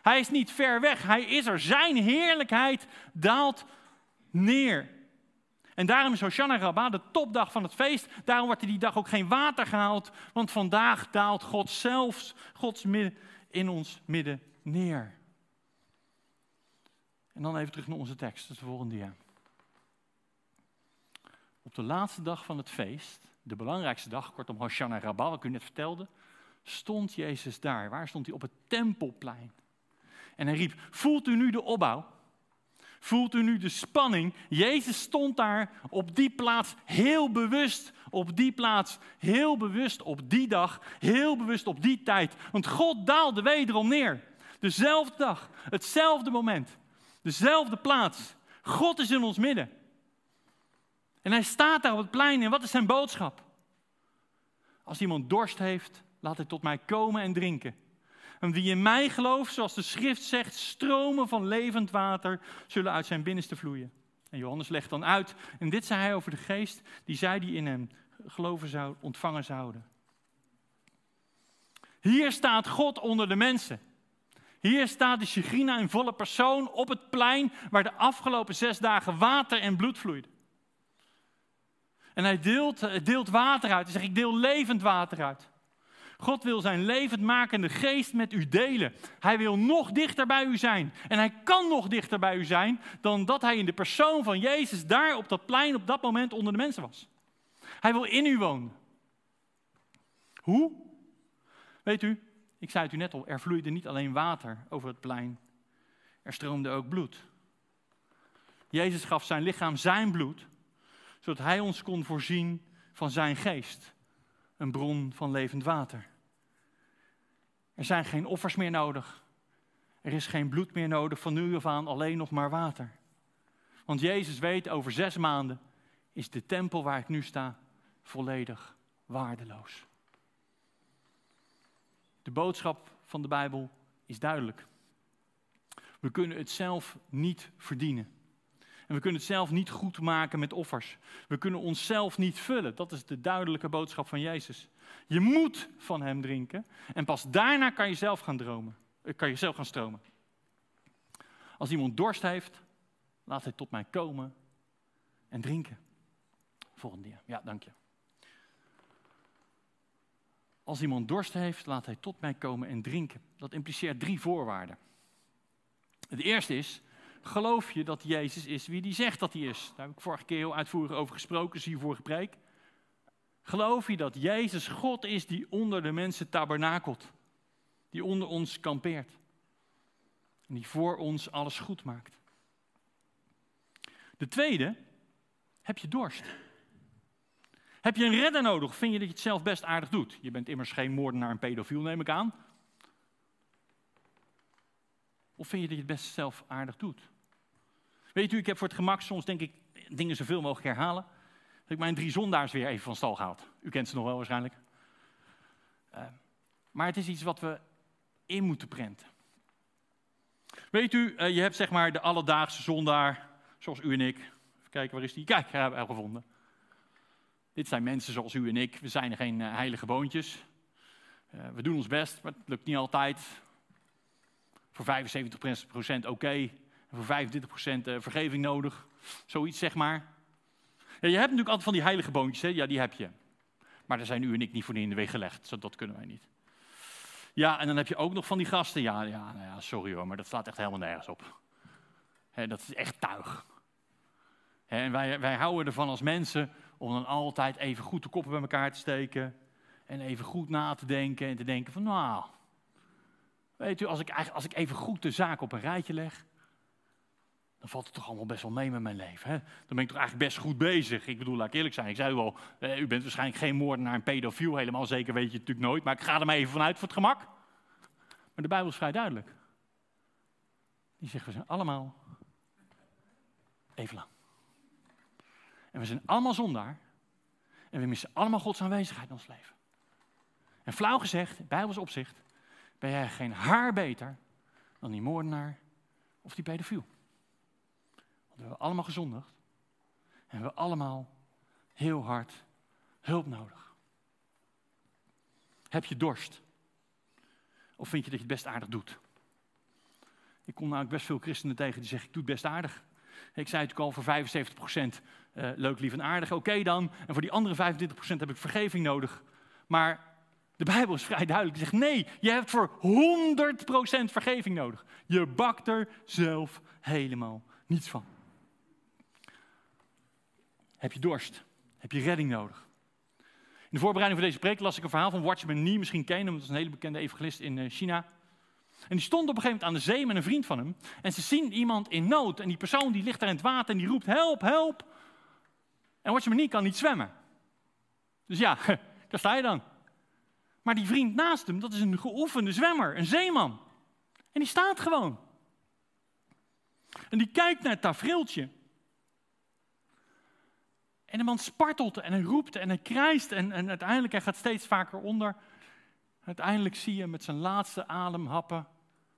Hij is niet ver weg. Hij is er. Zijn heerlijkheid daalt neer. En daarom is Hoshana Rabbah de topdag van het feest. Daarom wordt er die dag ook geen water gehaald. Want vandaag daalt God zelfs Gods midden, in ons midden neer. En dan even terug naar onze tekst. De volgende dia. Op de laatste dag van het feest de belangrijkste dag, kortom Hoshana Rabbah, wat ik u net vertelde, stond Jezus daar. Waar stond hij? Op het tempelplein. En hij riep, voelt u nu de opbouw? Voelt u nu de spanning? Jezus stond daar op die plaats heel bewust, op die plaats heel bewust, op die dag, heel bewust op die tijd. Want God daalde wederom neer. Dezelfde dag, hetzelfde moment, dezelfde plaats. God is in ons midden. En hij staat daar op het plein en wat is zijn boodschap? Als iemand dorst heeft, laat hij tot mij komen en drinken. En wie in mij gelooft, zoals de schrift zegt, stromen van levend water zullen uit zijn binnenste vloeien. En Johannes legt dan uit, en dit zei hij over de geest die zij die in hem geloven zou, ontvangen zouden. Hier staat God onder de mensen. Hier staat de Shechina in volle persoon op het plein waar de afgelopen zes dagen water en bloed vloeide. En hij deelt, deelt water uit. Hij zegt, ik deel levend water uit. God wil zijn levendmakende geest met u delen. Hij wil nog dichter bij u zijn. En hij kan nog dichter bij u zijn dan dat hij in de persoon van Jezus daar op dat plein op dat moment onder de mensen was. Hij wil in u wonen. Hoe? Weet u, ik zei het u net al, er vloeide niet alleen water over het plein, er stroomde ook bloed. Jezus gaf zijn lichaam zijn bloed, zodat hij ons kon voorzien van zijn geest, een bron van levend water. Er zijn geen offers meer nodig. Er is geen bloed meer nodig, van nu af aan alleen nog maar water. Want Jezus weet, over zes maanden is de tempel waar ik nu sta volledig waardeloos. De boodschap van de Bijbel is duidelijk. We kunnen het zelf niet verdienen. En we kunnen het zelf niet goed maken met offers. We kunnen onszelf niet vullen. Dat is de duidelijke boodschap van Jezus. Je moet van Hem drinken. En pas daarna kan je zelf gaan dromen. Eh, kan je zelf gaan stromen. Als iemand dorst heeft, laat hij tot mij komen en drinken. Volgende dia. Ja, dank je. Als iemand dorst heeft, laat hij tot mij komen en drinken. Dat impliceert drie voorwaarden. Het eerste is, geloof je dat Jezus is wie hij zegt dat hij is? Daar heb ik vorige keer heel uitvoerig over gesproken, zie je vorige preek. Geloof je dat Jezus God is die onder de mensen tabernakelt? Die onder ons kampeert? En die voor ons alles goed maakt? De tweede, heb je dorst? Heb je een redder nodig? Vind je dat je het zelf best aardig doet? Je bent immers geen moordenaar en pedofiel, neem ik aan. Of vind je dat je het best zelf aardig doet? Weet u, ik heb voor het gemak soms, denk ik, dingen zoveel mogelijk herhalen. Dat ik mijn drie zondaars weer even van stal gehaald. U kent ze nog wel waarschijnlijk. Uh, maar het is iets wat we in moeten prenten. Weet u, uh, je hebt zeg maar de alledaagse zondaar, zoals u en ik. Even kijken, waar is die? Kijk, hebben we gevonden. Dit zijn mensen zoals u en ik. We zijn geen uh, heilige boontjes. We doen ons best, maar het lukt niet altijd. Voor 75% oké. Voor 25% uh, vergeving nodig. Zoiets zeg maar. Je hebt natuurlijk altijd van die heilige boontjes, hè? ja die heb je. Maar daar zijn u en ik niet voor in de weg gelegd, zo dat kunnen wij niet. Ja, en dan heb je ook nog van die gasten. Ja, ja, nou ja sorry hoor, maar dat slaat echt helemaal nergens op. Dat is echt tuig. En wij, wij houden ervan als mensen om dan altijd even goed de koppen bij elkaar te steken. En even goed na te denken en te denken van nou, weet u, als ik, als ik even goed de zaak op een rijtje leg, dan valt het toch allemaal best wel mee met mijn leven. Hè? Dan ben ik toch eigenlijk best goed bezig. Ik bedoel, laat ik eerlijk zijn. Ik zei u al, eh, u bent waarschijnlijk geen moordenaar en pedofiel. Helemaal zeker weet je het natuurlijk nooit. Maar ik ga er maar even vanuit voor het gemak. Maar de Bijbel is vrij duidelijk. Die zegt, we zijn allemaal even lang. En we zijn allemaal zondaar. En we missen allemaal Gods aanwezigheid in ons leven. En flauw gezegd, Bijbels opzicht, ben jij geen haar beter dan die moordenaar of die pedofiel. Want we hebben allemaal gezondigd. En we hebben allemaal heel hard hulp nodig. Heb je dorst? Of vind je dat je het best aardig doet? Ik kom namelijk best veel christenen tegen die zeggen, ik doe het best aardig. Ik zei het ook al, voor 75% uh, leuk, lief en aardig. Oké dan. En voor die andere 25% heb ik vergeving nodig. Maar de Bijbel is vrij duidelijk. Die zegt nee, je hebt voor 100% vergeving nodig. Je bakt er zelf helemaal niets van. Heb je dorst? Heb je redding nodig? In de voorbereiding voor deze preek las ik een verhaal van Watchman Nee. Misschien ken je hem, dat is een hele bekende evangelist in uh, China. En die stond op een gegeven moment aan de zee met een vriend van hem. En ze zien iemand in nood. En die persoon die ligt daar in het water en die roept help, help. En Watchman Nee kan niet zwemmen. Dus ja, daar sta je dan. Maar die vriend naast hem, dat is een geoefende zwemmer, een zeeman. En die staat gewoon. En die kijkt naar het tafereeltje. En de man spartelt en hij roept en hij krijst en, en uiteindelijk hij gaat steeds vaker onder. Uiteindelijk zie je met zijn laatste ademhappen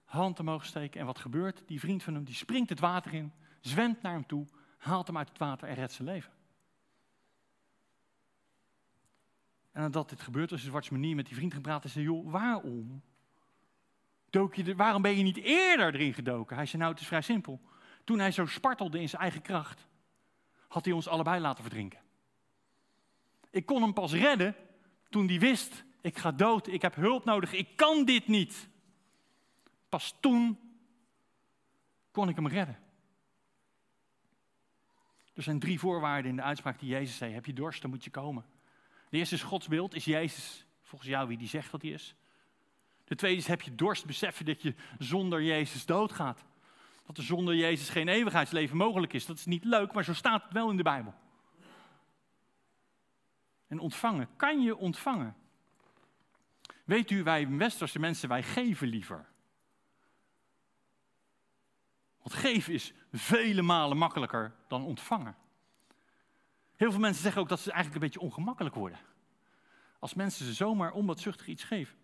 hand omhoog steken. En wat gebeurt? Die vriend van hem die springt het water in, zwemt naar hem toe, haalt hem uit het water en redt zijn leven. En nadat dit gebeurt is Watchman Nee met die vriend gepraat en zei, joh, waarom? Dook je waarom ben je niet eerder erin gedoken? Hij zei, nou, het is vrij simpel. Toen hij zo spartelde in zijn eigen kracht, had hij ons allebei laten verdrinken. Ik kon hem pas redden toen hij wist, Ik ga dood, ik heb hulp nodig, ik kan dit niet. Pas toen kon ik hem redden. Er zijn drie voorwaarden in de uitspraak die Jezus zei. Heb je dorst, dan moet je komen. De eerste is Gods beeld. Is Jezus volgens jou wie die zegt dat hij is? De tweede is, heb je dorst, beseffen dat je zonder Jezus doodgaat. Dat er zonder Jezus geen eeuwigheidsleven mogelijk is. Dat is niet leuk, maar zo staat het wel in de Bijbel. En ontvangen, kan je ontvangen? Weet u, wij westerse mensen, wij geven liever. Want geven is vele malen makkelijker dan ontvangen. Heel veel mensen zeggen ook dat ze eigenlijk een beetje ongemakkelijk worden. Als mensen ze zomaar onbaatzuchtig iets geven.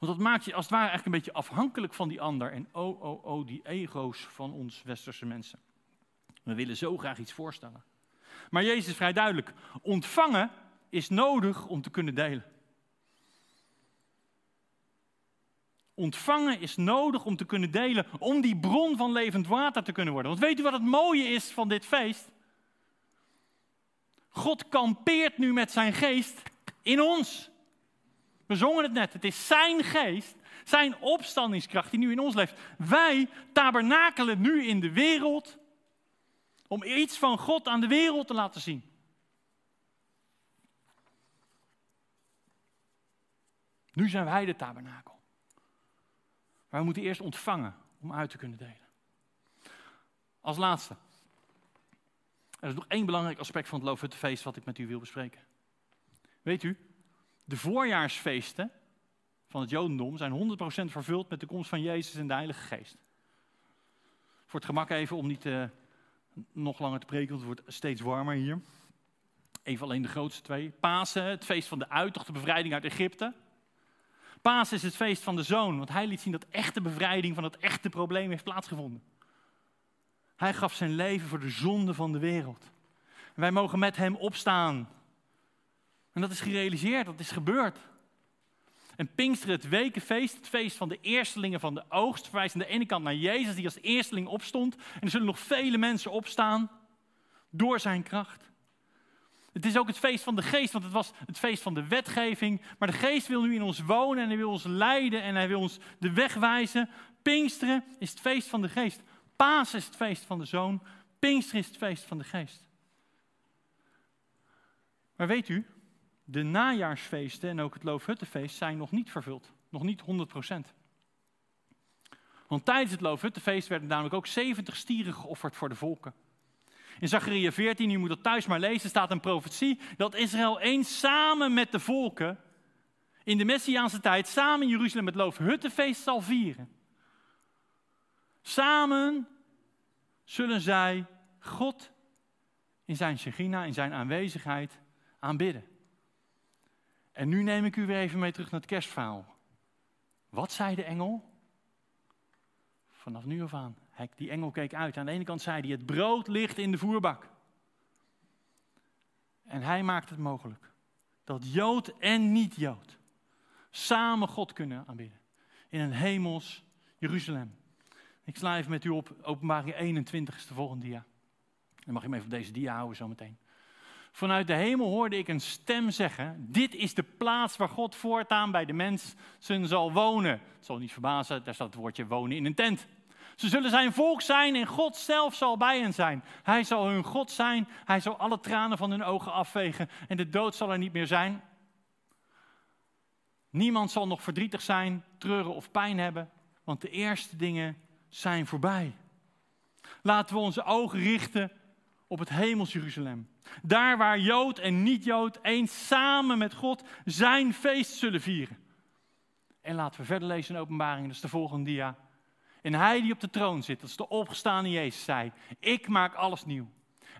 Want dat maakt je als het ware eigenlijk een beetje afhankelijk van die ander. En oh, oh, oh, die ego's van ons westerse mensen. We willen zo graag iets voorstellen. Maar Jezus is vrij duidelijk. Ontvangen is nodig om te kunnen delen. Ontvangen is nodig om te kunnen delen, om die bron van levend water te kunnen worden. Want weet u wat het mooie is van dit feest? God kampeert nu met zijn geest in ons. We zongen het net, het is zijn geest, zijn opstandingskracht die nu in ons leeft. Wij tabernakelen nu in de wereld om iets van God aan de wereld te laten zien. Nu zijn wij de tabernakel. Maar we moeten eerst ontvangen om uit te kunnen delen. Als laatste. Er is nog één belangrijk aspect van het Loofhuttenfeest wat ik met u wil bespreken. Weet u, de voorjaarsfeesten van het Jodendom zijn 100% vervuld met de komst van Jezus en de Heilige Geest. Voor het gemak even om niet uh, nog langer te preken, want het wordt steeds warmer hier. Even alleen de grootste twee. Pasen, het feest van de uittocht, de bevrijding uit Egypte. Pasen is het feest van de zoon, want hij liet zien dat echte bevrijding van het echte probleem heeft plaatsgevonden. Hij gaf zijn leven voor de zonde van de wereld. En wij mogen met hem opstaan. En dat is gerealiseerd, dat is gebeurd. En Pinksteren, het wekenfeest, het feest van de eerstelingen van de oogst, verwijst aan de ene kant naar Jezus die als eersteling opstond. En er zullen nog vele mensen opstaan door zijn kracht. Het is ook het feest van de geest, want het was het feest van de wetgeving. Maar de geest wil nu in ons wonen en hij wil ons leiden en hij wil ons de weg wijzen. Pinksteren is het feest van de geest. Paas is het feest van de zoon. Pinksteren is het feest van de geest. Maar weet u, de najaarsfeesten en ook het Loofhuttenfeest zijn nog niet vervuld. Nog niet 100%. Want tijdens het Loofhuttenfeest werden namelijk ook 70 stieren geofferd voor de volken. In Zachariah 14, je moet dat thuis maar lezen, staat een profetie dat Israël eens samen met de volken in de Messiaanse tijd samen in Jeruzalem het Loofhuttenfeest zal vieren. Samen zullen zij God in zijn Shechina, in zijn aanwezigheid aanbidden. En nu neem ik u weer even mee terug naar het kerstverhaal. Wat zei de engel? Vanaf nu af aan. Die engel keek uit. Aan de ene kant zei hij: Het brood ligt in de voerbak. En hij maakt het mogelijk dat Jood en niet-Jood samen God kunnen aanbidden. In een hemels Jeruzalem. Ik sla even met u op openbaring 21 is de volgende dia. Dan mag je me even op deze dia houden zometeen. Vanuit de hemel hoorde ik een stem zeggen: Dit is de plaats waar God voortaan bij de mensen zal wonen. Het zal niet verbazen, daar staat het woordje wonen in een tent. Ze zullen zijn volk zijn en God zelf zal bij hen zijn. Hij zal hun God zijn. Hij zal alle tranen van hun ogen afvegen en de dood zal er niet meer zijn. Niemand zal nog verdrietig zijn, treuren of pijn hebben, want de eerste dingen zijn voorbij. Laten we onze ogen richten op het hemels Jeruzalem. Daar waar Jood en niet-Jood eens samen met God zijn feest zullen vieren. En laten we verder lezen in openbaring, dat is de volgende dia. En hij die op de troon zit, dat is de opgestaande Jezus, zei: Ik maak alles nieuw.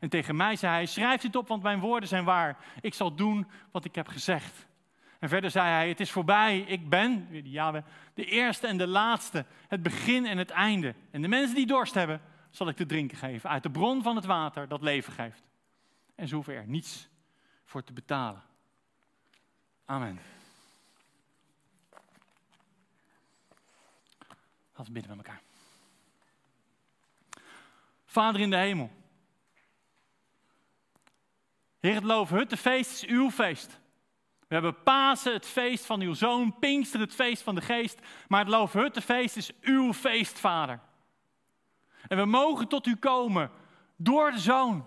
En tegen mij zei hij: Schrijf dit op, want mijn woorden zijn waar. Ik zal doen wat ik heb gezegd. En verder zei hij: Het is voorbij. Ik ben, de eerste en de laatste, het begin en het einde. En de mensen die dorst hebben, zal ik te drinken geven uit de bron van het water dat leven geeft. En ze hoeven er niets voor te betalen. Amen. Laten we bidden met elkaar. Vader in de hemel. Heer, het Loofhuttenfeest is uw feest. We hebben Pasen, het feest van uw zoon, Pinkster, het feest van de geest. Maar het Loofhuttenfeest is uw feest, vader. En we mogen tot u komen door de zoon.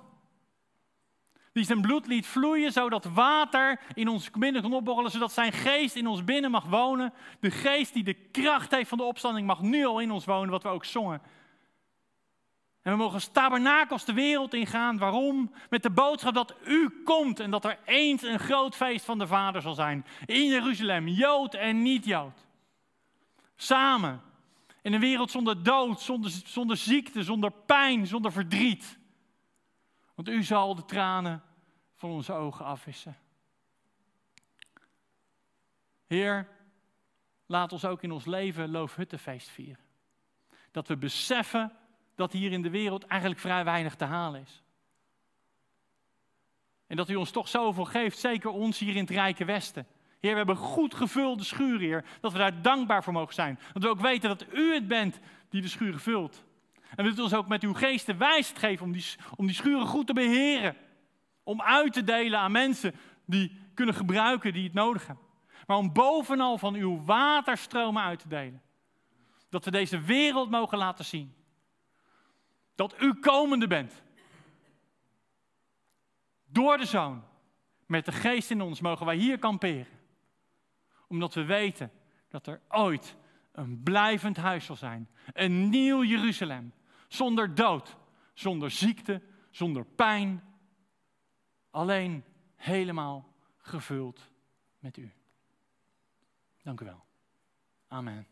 Die zijn bloed liet vloeien, zodat water in ons binnen kon opborrelen, zodat zijn geest in ons binnen mag wonen. De geest die de kracht heeft van de opstanding mag nu al in ons wonen, wat we ook zongen. En we mogen als tabernakels de wereld ingaan. Waarom? Met de boodschap dat u komt en dat er eens een groot feest van de Vader zal zijn. In Jeruzalem, Jood en niet-Jood. Samen. In een wereld zonder dood, zonder, zonder ziekte, zonder pijn, zonder verdriet. Want u zal de tranen van onze ogen afwissen. Heer, laat ons ook in ons leven Loofhuttenfeest vieren. Dat we beseffen dat hier in de wereld eigenlijk vrij weinig te halen is. En dat u ons toch zoveel geeft, zeker ons hier in het Rijke Westen. Heer, we hebben goed gevulde schuren, Heer. Dat we daar dankbaar voor mogen zijn. Dat we ook weten dat u het bent die de schuren vult. En wilt u ons ook met uw geest de wijsheid geven om die, om die schuren goed te beheren. Om uit te delen aan mensen die kunnen gebruiken, die het nodig hebben. Maar om bovenal van uw waterstromen uit te delen. Dat we deze wereld mogen laten zien. Dat u komende bent. Door de zoon. Met de geest in ons mogen wij hier kamperen. Omdat we weten dat er ooit een blijvend huis zal zijn. Een nieuw Jeruzalem. Zonder dood, zonder ziekte, zonder pijn. Alleen helemaal gevuld met u. Dank u wel. Amen.